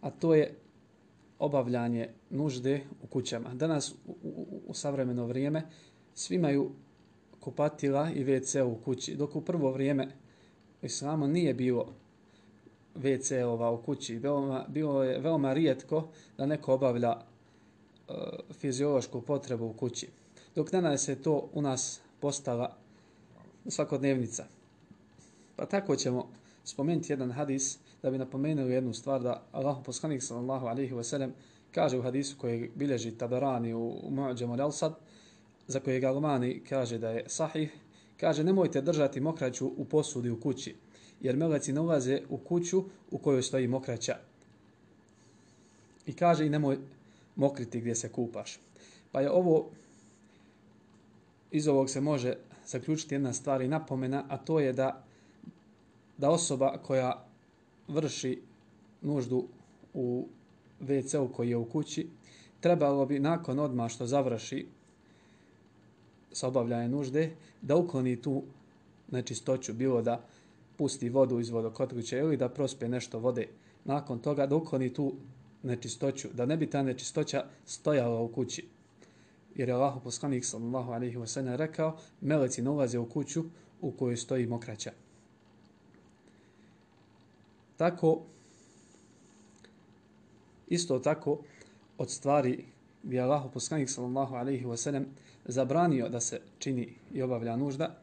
a to je obavljanje nužde u kućama. Danas u, u, u savremeno vrijeme svi imaju kupatila i WC u kući, dok u prvo vrijeme islamo nije bilo WC-ova u kući. Veoma, bilo je veoma rijetko da neko obavlja Eh, fiziološku potrebu u kući. Dok danas je to u nas postala svakodnevnica. Pa tako ćemo spomenuti jedan hadis da bi napomenuli jednu stvar da Allah poslanik sallallahu alaihi wa sallam kaže u hadisu koji bilježi Tabarani u, u al-Alsad za kojeg Almani kaže da je sahih, kaže nemojte držati mokraću u posudi u kući jer meleci ne ulaze u kuću u kojoj stoji mokraća. I kaže i nemoj mokriti gdje se kupaš. Pa je ovo, iz ovog se može zaključiti jedna stvar i napomena, a to je da, da osoba koja vrši nuždu u WC-u koji je u kući, trebalo bi nakon odma što završi sa obavljanjem nužde, da ukloni tu nečistoću, bilo da pusti vodu iz vodokotlića ili da prospe nešto vode. Nakon toga da ukloni tu nečistoću, da ne bi ta nečistoća stojala u kući. Jer je Allah poslanik sallallahu alaihi wa sallam rekao, meleci ne ulaze u kuću u kojoj stoji mokraća. Tako, isto tako, od stvari gdje je Allah poslanik sallallahu alaihi wa sallam zabranio da se čini i obavlja nužda,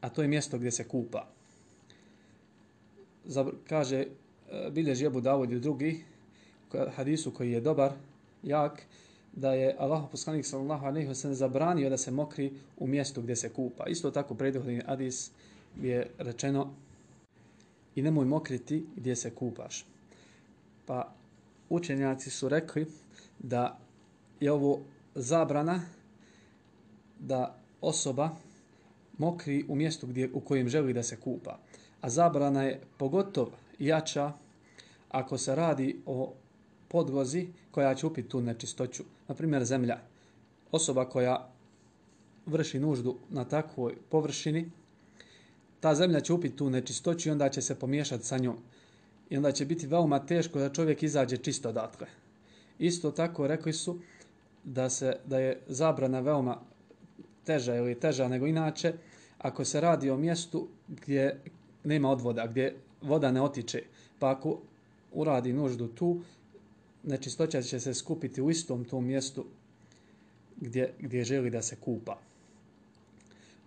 a to je mjesto gdje se kupa kaže, e, bilježi Ebu Davud i drugi, hadisu koji je dobar, jak, da je Allah poslanik sallallahu alejhi ve sellem zabranio da se mokri u mjestu gdje se kupa. Isto tako prethodni hadis je rečeno i nemoj mokriti gdje se kupaš. Pa učenjaci su rekli da je ovo zabrana da osoba mokri u mjestu gdje, u kojem želi da se kupa a zabrana je pogotovo jača ako se radi o podlozi koja će upiti tu nečistoću. Na primjer, zemlja. Osoba koja vrši nuždu na takvoj površini, ta zemlja će upiti tu nečistoću i onda će se pomiješati sa njom. I onda će biti veoma teško da čovjek izađe čisto odatle. Isto tako rekli su da se da je zabrana veoma teža ili teža nego inače ako se radi o mjestu gdje nema odvoda, gdje voda ne otiče. Pa ako uradi nuždu tu, nečistoća će se skupiti u istom tom mjestu gdje, gdje želi da se kupa.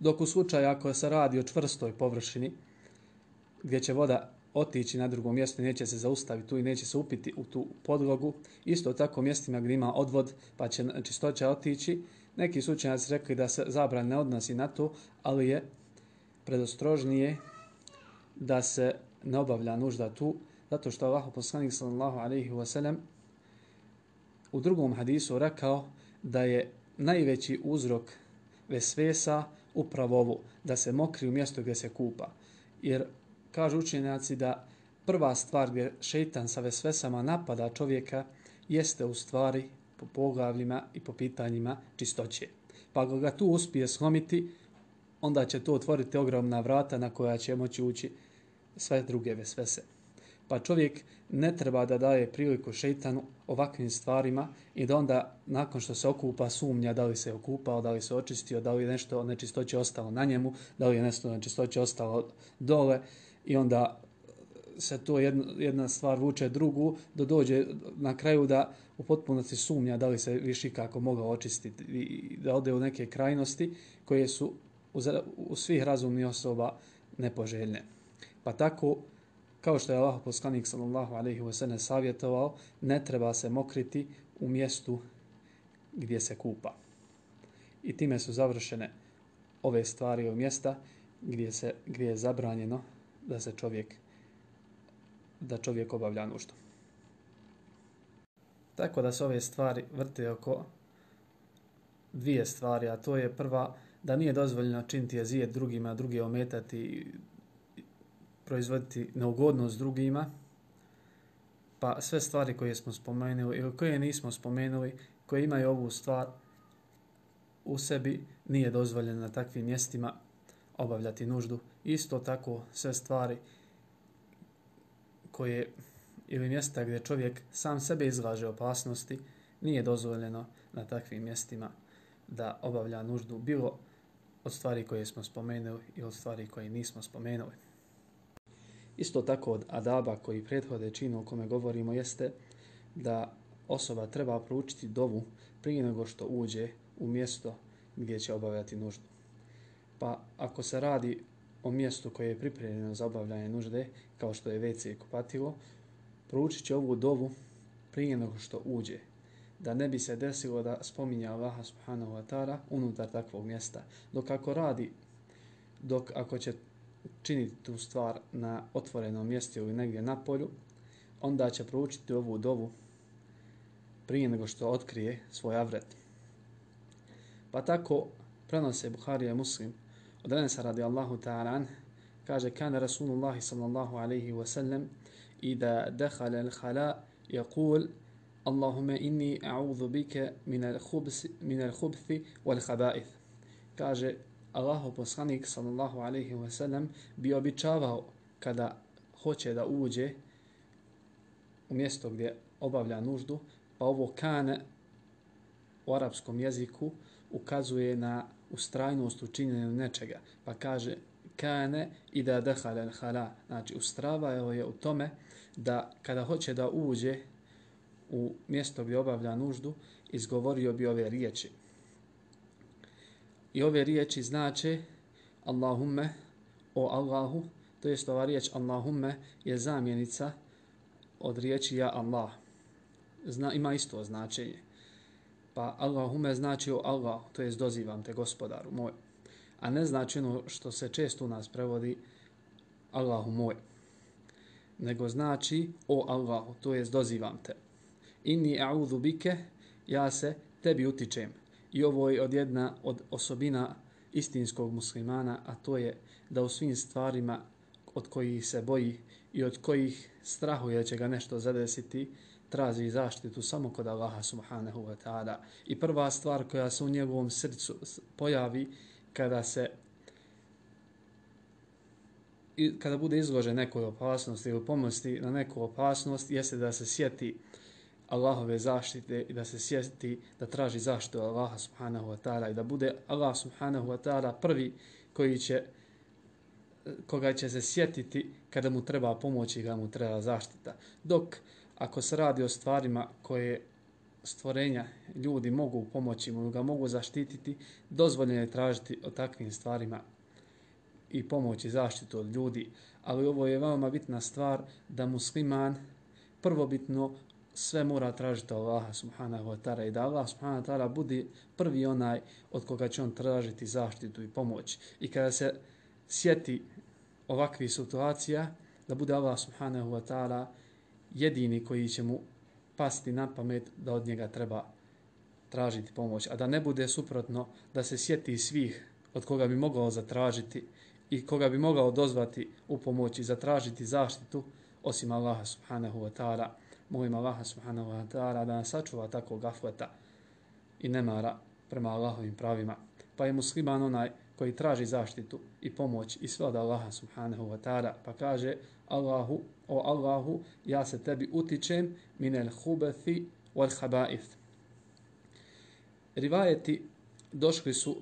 Dok u slučaju ako se radi o čvrstoj površini, gdje će voda otići na drugo mjesto i neće se zaustaviti tu i neće se upiti u tu podlogu, isto tako mjestima gdje ima odvod, pa će znači, čistoća otići, neki slučajnici rekli da se zabran ne odnosi na to, ali je predostrožnije da se ne obavlja nužda tu, zato što Allah poslanik sallallahu alaihi wasallam u drugom hadisu rekao da je najveći uzrok vesvesa upravo ovo, da se mokri u mjestu gdje se kupa. Jer kažu učenjaci da prva stvar gdje šeitan sa vesvesama napada čovjeka jeste u stvari po poglavljima i po pitanjima čistoće. Pa ako ga tu uspije slomiti, onda će to otvoriti ogromna vrata na koja će moći ući sve druge vesvese. Pa čovjek ne treba da daje priliku šeitanu ovakvim stvarima i da onda nakon što se okupa sumnja da li se okupao, da li se očistio, da li nešto nečistoće ostalo na njemu, da li je nešto nečistoće ostalo dole i onda se to jedna, jedna stvar vuče drugu, da dođe na kraju da u potpunosti sumnja da li se više kako mogao očistiti i da ode u neke krajnosti koje su u, u svih razumnih osoba nepoželjne. Pa tako, kao što je Allah poslanik sallallahu alaihi wa sallam savjetovao, ne treba se mokriti u mjestu gdje se kupa. I time su završene ove stvari u mjesta gdje, se, gdje je zabranjeno da se čovjek da čovjek obavlja nuždu. Tako da se ove stvari vrte oko dvije stvari, a to je prva da nije dozvoljeno činiti jezijet drugima, drugi ometati, proizvoditi neugodnost drugima, pa sve stvari koje smo spomenuli ili koje nismo spomenuli, koje imaju ovu stvar, u sebi nije dozvoljeno na takvim mjestima obavljati nuždu. Isto tako sve stvari koje ili mjesta gdje čovjek sam sebe izlaže opasnosti, nije dozvoljeno na takvim mjestima da obavlja nuždu bilo od stvari koje smo spomenuli i od stvari koje nismo spomenuli. Isto tako od adaba koji prethode činu o kome govorimo jeste da osoba treba proučiti dovu prije nego što uđe u mjesto gdje će obavljati nuždu. Pa ako se radi o mjestu koje je pripremljeno za obavljanje nužde, kao što je WC i kupatilo, proučit će ovu dovu prije nego što uđe, da ne bi se desilo da spominja Allaha subhanahu wa ta'ala unutar takvog mjesta. Dok ako radi, dok ako će činiti tu stvar na otvorenom mjestu ili negdje na polju, onda će proučiti ovu dovu prije nego što otkrije svoj avret. Pa tako prenose Buharija Muslim od Enesa radi Allahu ta'ala kaže kana Rasulullah sallallahu alaihi wa sallam إذا دخل الخلاء يقول اللهم إني أعوذ بك من الخبث من الخبث والخبائث kaže Allahov poslanik sallallahu alejhi ve sellem bi običavao kada hoće da uđe u mjesto gdje obavlja nuždu, pa ovo kane u arapskom jeziku ukazuje na ustrajnost u činjenju nečega. Pa kaže kane i da dehale al hala. Znači ustravao je u tome da kada hoće da uđe u mjesto gdje obavlja nuždu, izgovorio bi ove riječi. I ove riječi znače Allahumme, o Allahu, to jest ova riječ Allahumme je zamjenica od riječi ja Allah. Zna, ima isto značenje. Pa Allahume znači o Allah, to jest dozivam te gospodaru moj. A ne znači ono što se često u nas prevodi Allahu moj nego znači o Allahu, to jest dozivam te. Inni a'udhu bike, ja se tebi utičem. I ovo je od jedna od osobina istinskog muslimana, a to je da u svim stvarima od kojih se boji i od kojih strahuje će ga nešto zadesiti, traži zaštitu samo kod Allaha subhanahu wa ta'ala. I prva stvar koja se u njegovom srcu pojavi kada se kada bude izložen nekoj opasnosti ili pomosti na neku opasnost, jeste da se sjeti Allahove zaštite i da se sjeti da traži zaštitu Allaha subhanahu wa ta'ala i da bude Allah subhanahu wa ta'ala prvi koji će koga će se sjetiti kada mu treba pomoć i kada mu treba zaštita. Dok ako se radi o stvarima koje stvorenja ljudi mogu pomoći mu, ga mogu zaštititi, dozvoljeno je tražiti o takvim stvarima i pomoć i zaštitu od ljudi. Ali ovo je veoma bitna stvar da musliman prvobitno sve mora tražiti Allaha subhanahu wa ta'ala i da Allah subhanahu wa ta'ala bude prvi onaj od koga će on tražiti zaštitu i pomoć. I kada se sjeti ovakvih situacija, da bude Allah subhanahu wa ta'ala jedini koji će mu pasti na pamet da od njega treba tražiti pomoć. A da ne bude suprotno da se sjeti svih od koga bi mogao zatražiti i koga bi mogao dozvati u pomoći zatražiti zaštitu osim Allaha subhanahu wa ta'ala. Molim Allaha subhanahu wa ta'ala da nas sačuva tako afleta i nemara prema Allahovim pravima. Pa je musliman onaj koji traži zaštitu i pomoć i sve od Allaha subhanahu wa ta'ala. Pa kaže Allahu, o Allahu, ja se tebi utičem minel hubethi wal habaith. Rivajeti došli su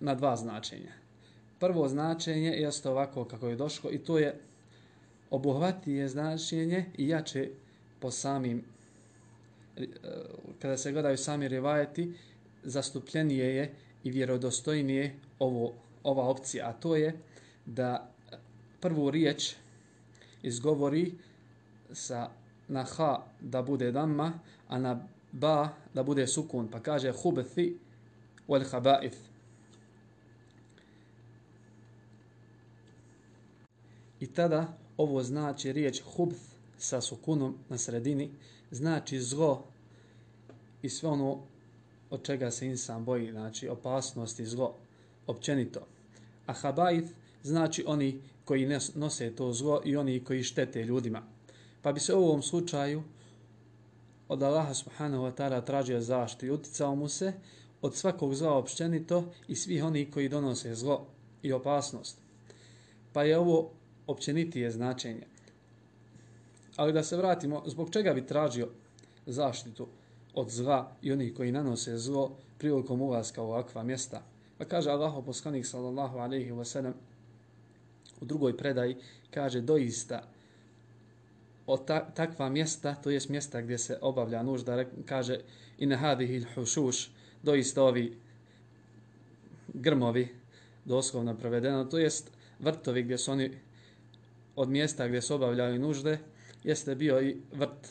na dva značenja. Prvo značenje jeste ovako kako je došlo i to je obuhvatnije značenje i jače po samim e, kada se gledaju sami rivajeti zastupljenije je i vjerodostojnije ovo, ova opcija, a to je da prvu riječ izgovori sa na ha da bude damma, a na ba da bude sukun, pa kaže hubethi wal habaith. I tada ovo znači riječ hubth sa sukunom na sredini, znači zlo i sve ono od čega se insan boji, znači opasnost i zlo, općenito. A habajth znači oni koji nose to zlo i oni koji štete ljudima. Pa bi se u ovom slučaju od Allaha subhanahu wa ta'ala tražio zaštitu i uticao mu se od svakog zla općenito i svih onih koji donose zlo i opasnost. Pa je ovo općenitije značenje. Ali da se vratimo, zbog čega bi tražio zaštitu od zla i onih koji nanose zlo prilikom ulaska u ovakva mjesta? Pa kaže Allah, poslanik sallallahu alaihi wa sallam, u drugoj predaji, kaže doista od ta, takva mjesta, to jest mjesta gdje se obavlja nužda, kaže in hadihi hušuš, doista ovi grmovi, doslovno prevedeno, to jest vrtovi gdje su oni od mjesta gdje su obavljali nužde, jeste bio i vrt,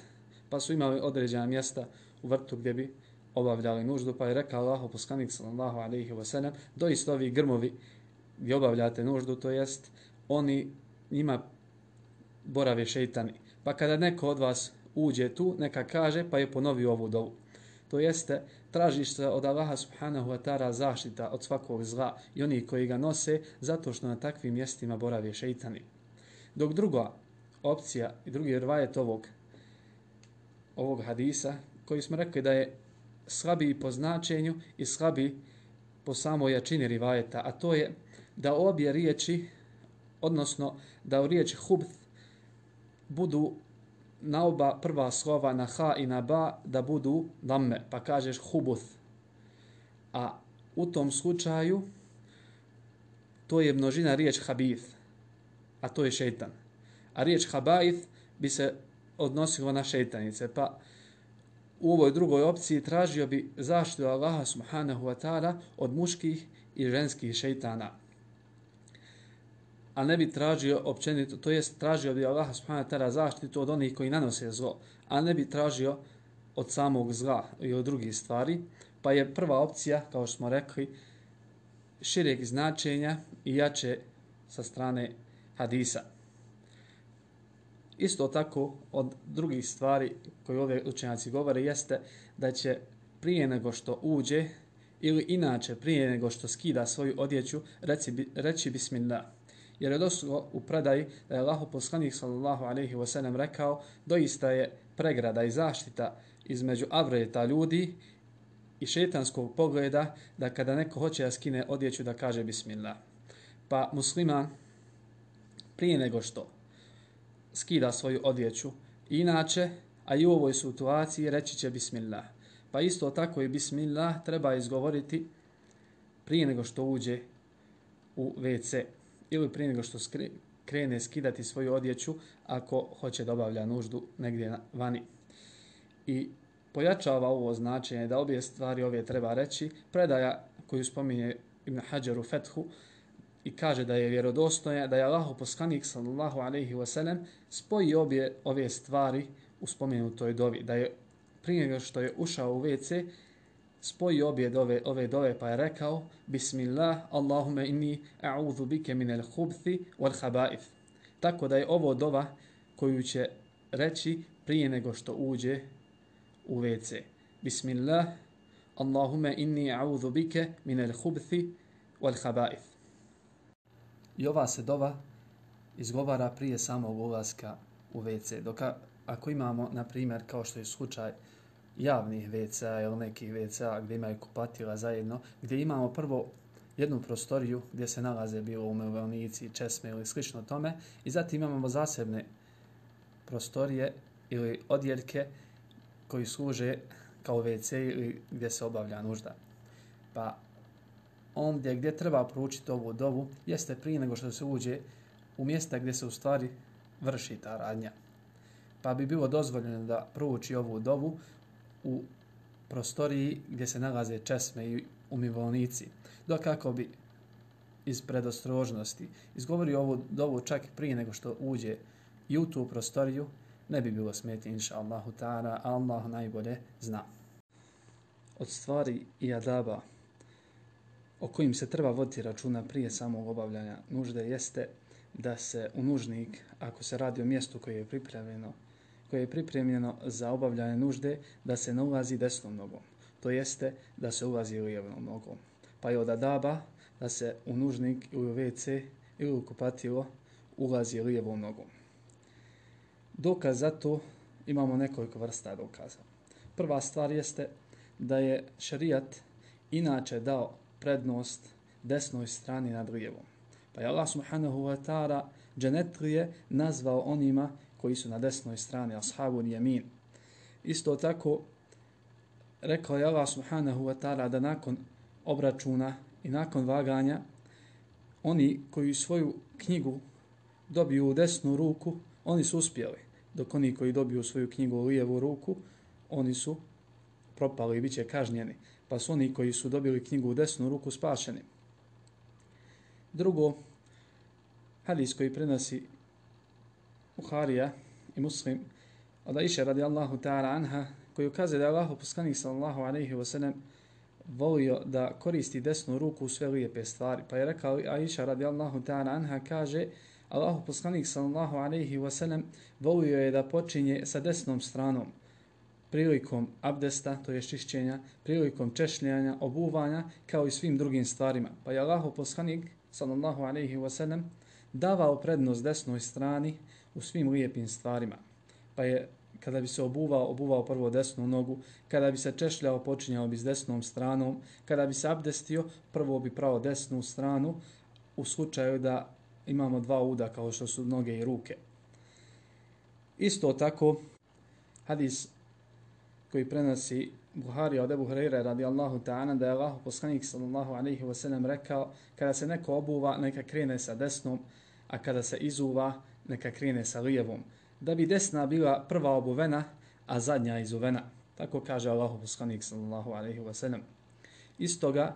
pa su imali određena mjesta u vrtu gdje bi obavljali nuždu, pa je rekao Allah, poslanik sallallahu alaihi wa sallam, doista ovi grmovi gdje obavljate nuždu, to jest oni njima borave šeitani. Pa kada neko od vas uđe tu, neka kaže, pa je ponovio ovu dovu. To jeste, tražiš se od Allaha subhanahu wa ta'ala zaštita od svakog zla i oni koji ga nose, zato što na takvim mjestima borave šeitani. Dok druga opcija i drugi rvajet ovog, ovog hadisa, koji smo rekli da je slabiji po značenju i slabiji po samoj jačini rivajeta, a to je da obje riječi, odnosno da u riječi hubth budu na oba prva slova na ha i na ba da budu damme, pa kažeš hubuth. A u tom slučaju to je množina riječ habith, a to je šeitan. A riječ habaith bi se odnosilo na šeitanice, pa u ovoj drugoj opciji tražio bi zaštitu Allaha subhanahu wa ta'ala od muških i ženskih šeitana a ne bi tražio općenito, to jest tražio bi Allaha subhanahu wa ta'ala zaštitu od onih koji nanose zlo, a ne bi tražio od samog zla i od drugih stvari, pa je prva opcija, kao što smo rekli, šireg značenja i jače sa strane hadisa. Isto tako od drugih stvari koje ove učenjaci govore jeste da će prije nego što uđe ili inače prije nego što skida svoju odjeću reći, reći bismillah jer je došlo u predaji da je Allaho poslanik sallallahu alaihi wa sallam rekao doista je pregrada i zaštita između avreta ljudi i šetanskog pogleda da kada neko hoće da skine odjeću da kaže bismillah. Pa musliman prije nego što skida svoju odjeću inače, a i u ovoj situaciji reći će bismillah. Pa isto tako i bismillah treba izgovoriti prije nego što uđe u WC ili prije nego što krene skidati svoju odjeću ako hoće da obavlja nuždu negdje vani. I pojačava ovo značenje da obje stvari ove treba reći, predaja koju spominje Ibn Hajar u Fethu i kaže da je vjerodostoja, da je Allahu poslanik sallallahu alaihi wa sallam spoji obje ove stvari u spomenutoj dovi, da je prije nego što je ušao u WC, spoji obje dove, ove dove pa je rekao Bismillah, Allahume inni a'udhu bike minel hubthi wal habaif. Tako da je ovo dova koju će reći prije nego što uđe u WC. Bismillah, Allahume inni a'udhu bike minel hubthi wal habaif. I ova se dova izgovara prije samog ulaska u WC. Dok ako imamo, na primjer, kao što je slučaj, javnih WC-a ili nekih WC-a gdje imaju kupatila zajedno, gdje imamo prvo jednu prostoriju gdje se nalaze bilo umirovljenici, česme ili slično tome i zatim imamo zasebne prostorije ili odjeljke koji služe kao WC ili gdje se obavlja nužda. Pa ondje gdje treba proučiti ovu dovu jeste prije nego što se uđe u mjesta gdje se u stvari vrši ta radnja. Pa bi bilo dozvoljeno da prouči ovu dovu u prostoriji gdje se nalaze česme i umivolnici. Dok ako bi iz predostrožnosti izgovori ovu dovu čak prije nego što uđe i u tu prostoriju, ne bi bilo smeti, inša Allahu ta'ala, Allah najbolje zna. Od stvari i adaba o kojim se treba voditi računa prije samog obavljanja nužde jeste da se u nužnik, ako se radi o mjestu koje je pripremljeno koje je pripremljeno za obavljanje nužde da se ne ulazi desnom nogom. To jeste da se ulazi lijevom nogom. Pa je od adaba da se u nužnik ili u WC ili u kupatilo ulazi lijevom nogom. Dokaz za to imamo nekoliko vrsta dokaza. Prva stvar jeste da je šarijat inače dao prednost desnoj strani nad lijevom. Pa je Allah subhanahu wa ta'ala dženetlije nazvao onima koji su na desnoj strani, ashabu jemin. Isto tako, rekao je Allah subhanahu wa ta'ala da nakon obračuna i nakon vaganja, oni koji svoju knjigu dobiju u desnu ruku, oni su uspjeli. Dok oni koji dobiju svoju knjigu u lijevu ruku, oni su propali i bit će kažnjeni. Pa su oni koji su dobili knjigu u desnu ruku spašeni. Drugo, hadis koji prenosi Buharija i Muslim, od Aisha radijallahu ta'ala anha, koji ukazuje da je Allah poslanik sallallahu alaihi wa sallam volio da koristi desnu ruku u sve lijepe stvari. Pa je rekao Aisha radijallahu ta'ala anha kaže Allahu poslanik sallallahu alaihi wa sallam volio je da počinje sa desnom stranom prilikom abdesta, to je čišćenja, prilikom češljanja, obuvanja, kao i svim drugim stvarima. Pa je Allaho poslanik sallallahu alaihi wa sallam davao prednost desnoj strani u svim lijepim stvarima. Pa je kada bi se obuvao, obuvao prvo desnu nogu, kada bi se češljao, počinjao bi s desnom stranom, kada bi se abdestio, prvo bi pravo desnu stranu, u slučaju da imamo dva uda kao što su noge i ruke. Isto tako, hadis koji prenosi Buhari od Ebu Hreire radijallahu ta'ana da je Allah poslanik sallallahu alaihi wa sallam rekao kada se neko obuva neka krene sa desnom, a kada se izuva neka krene sa lijevom da bi desna bila prva obuvena, a zadnja izuvena. Tako kaže Allahu poslanik sallallahu alaihi ve Iz Istoga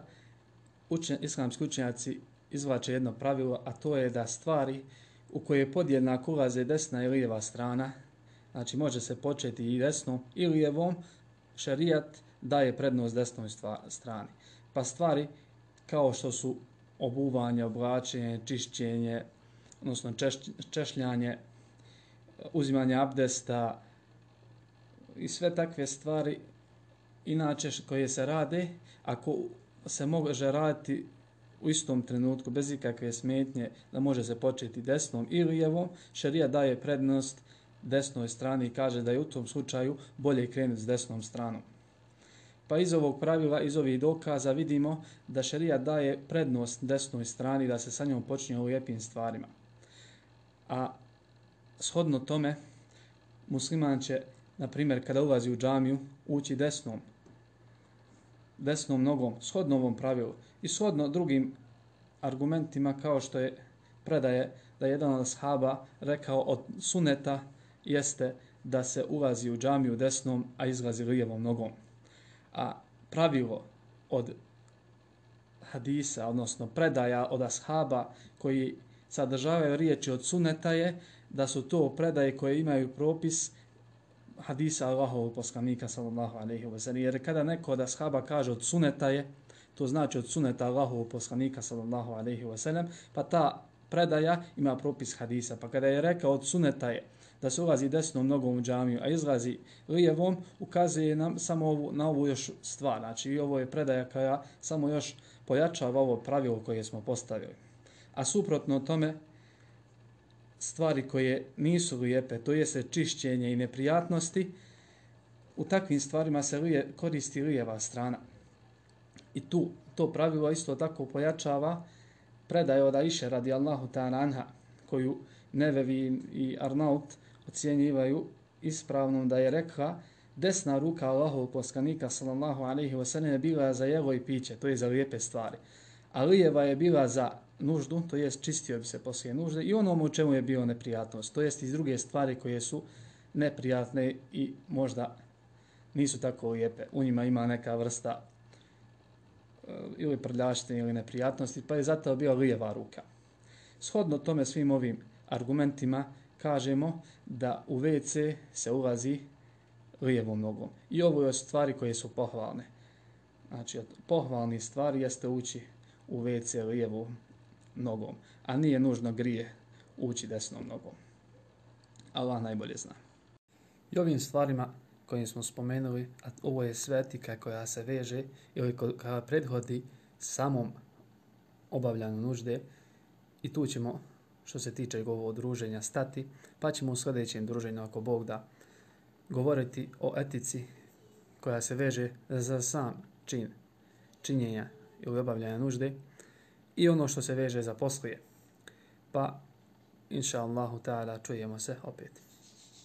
učen, islamski učenjaci izvlače jedno pravilo, a to je da stvari u koje podjednako ulaze desna i lijeva strana, znači može se početi i desnom i lijevom, šerijat daje prednost desnoj strani. Pa stvari kao što su obuvanje, oblačenje, čišćenje, odnosno češ, češljanje, uzimanje abdesta i sve takve stvari inače koje se rade, ako se može raditi u istom trenutku bez ikakve smetnje da može se početi desnom ili lijevom, šarija daje prednost desnoj strani i kaže da je u tom slučaju bolje krenuti s desnom stranom. Pa iz ovog pravila, iz ovih dokaza vidimo da šerija daje prednost desnoj strani da se sa njom počinje u lijepim stvarima. A shodno tome, musliman će, na primjer, kada ulazi u džamiju, ući desnom, desnom nogom, shodno ovom pravilu i shodno drugim argumentima kao što je predaje da je jedan od sahaba rekao od suneta jeste da se ulazi u džamiju desnom, a izlazi lijevom nogom. A pravilo od hadisa, odnosno predaja od ashaba koji sadržavaju riječi od suneta je da su to predaje koje imaju propis hadisa Allahovog poslanika sallallahu alejhi ve sellem jer kada neko od ashaba kaže od suneta je to znači od suneta Allahovog poslanika sallallahu alejhi ve sellem pa ta predaja ima propis hadisa pa kada je rekao od suneta je da se ulazi desnom nogom u džamiju, a izlazi lijevom, ukazuje nam samo ovu, na ovu još stvar. Znači, ovo je predaja koja samo još pojačava ovo pravilo koje smo postavili. A suprotno tome, stvari koje nisu lijepe, to je se čišćenje i neprijatnosti, u takvim stvarima se lije, koristi lijeva strana. I tu to pravilo isto tako pojačava predaje od Aisha radijallahu ta'ala anha, koju Nevevi i Arnaut ocjenjivaju ispravnom da je rekla desna ruka Allahov poslanika sallallahu alaihi wa sallam je bila za jelo i piće, to je za lijepe stvari. A lijeva je bila za nuždu, to jest čistio bi se poslije nužde i onom u čemu je bio neprijatnost, to jest iz druge stvari koje su neprijatne i možda nisu tako lijepe. U njima ima neka vrsta eh, ili prljaštine ili neprijatnosti, pa je zato bila lijeva ruka. Shodno tome svim ovim argumentima kažemo da u WC se ulazi lijevom nogom. I ovo je stvari koje su pohvalne. Znači, pohvalni stvari jeste ući u WC lijevom nogom, a nije nužno grije ući desnom nogom. Allah najbolje zna. I ovim stvarima kojim smo spomenuli, a ovo je svetika koja se veže ili koja prethodi samom obavljanju nužde i tu ćemo što se tiče govog druženja stati, pa ćemo u sljedećem druženju, ako Bog da, govoriti o etici koja se veže za sam čin činjenja ili obavljanja nužde i ono što se veže za poslije. Pa, inša Allahu ta'ala, čujemo se opet.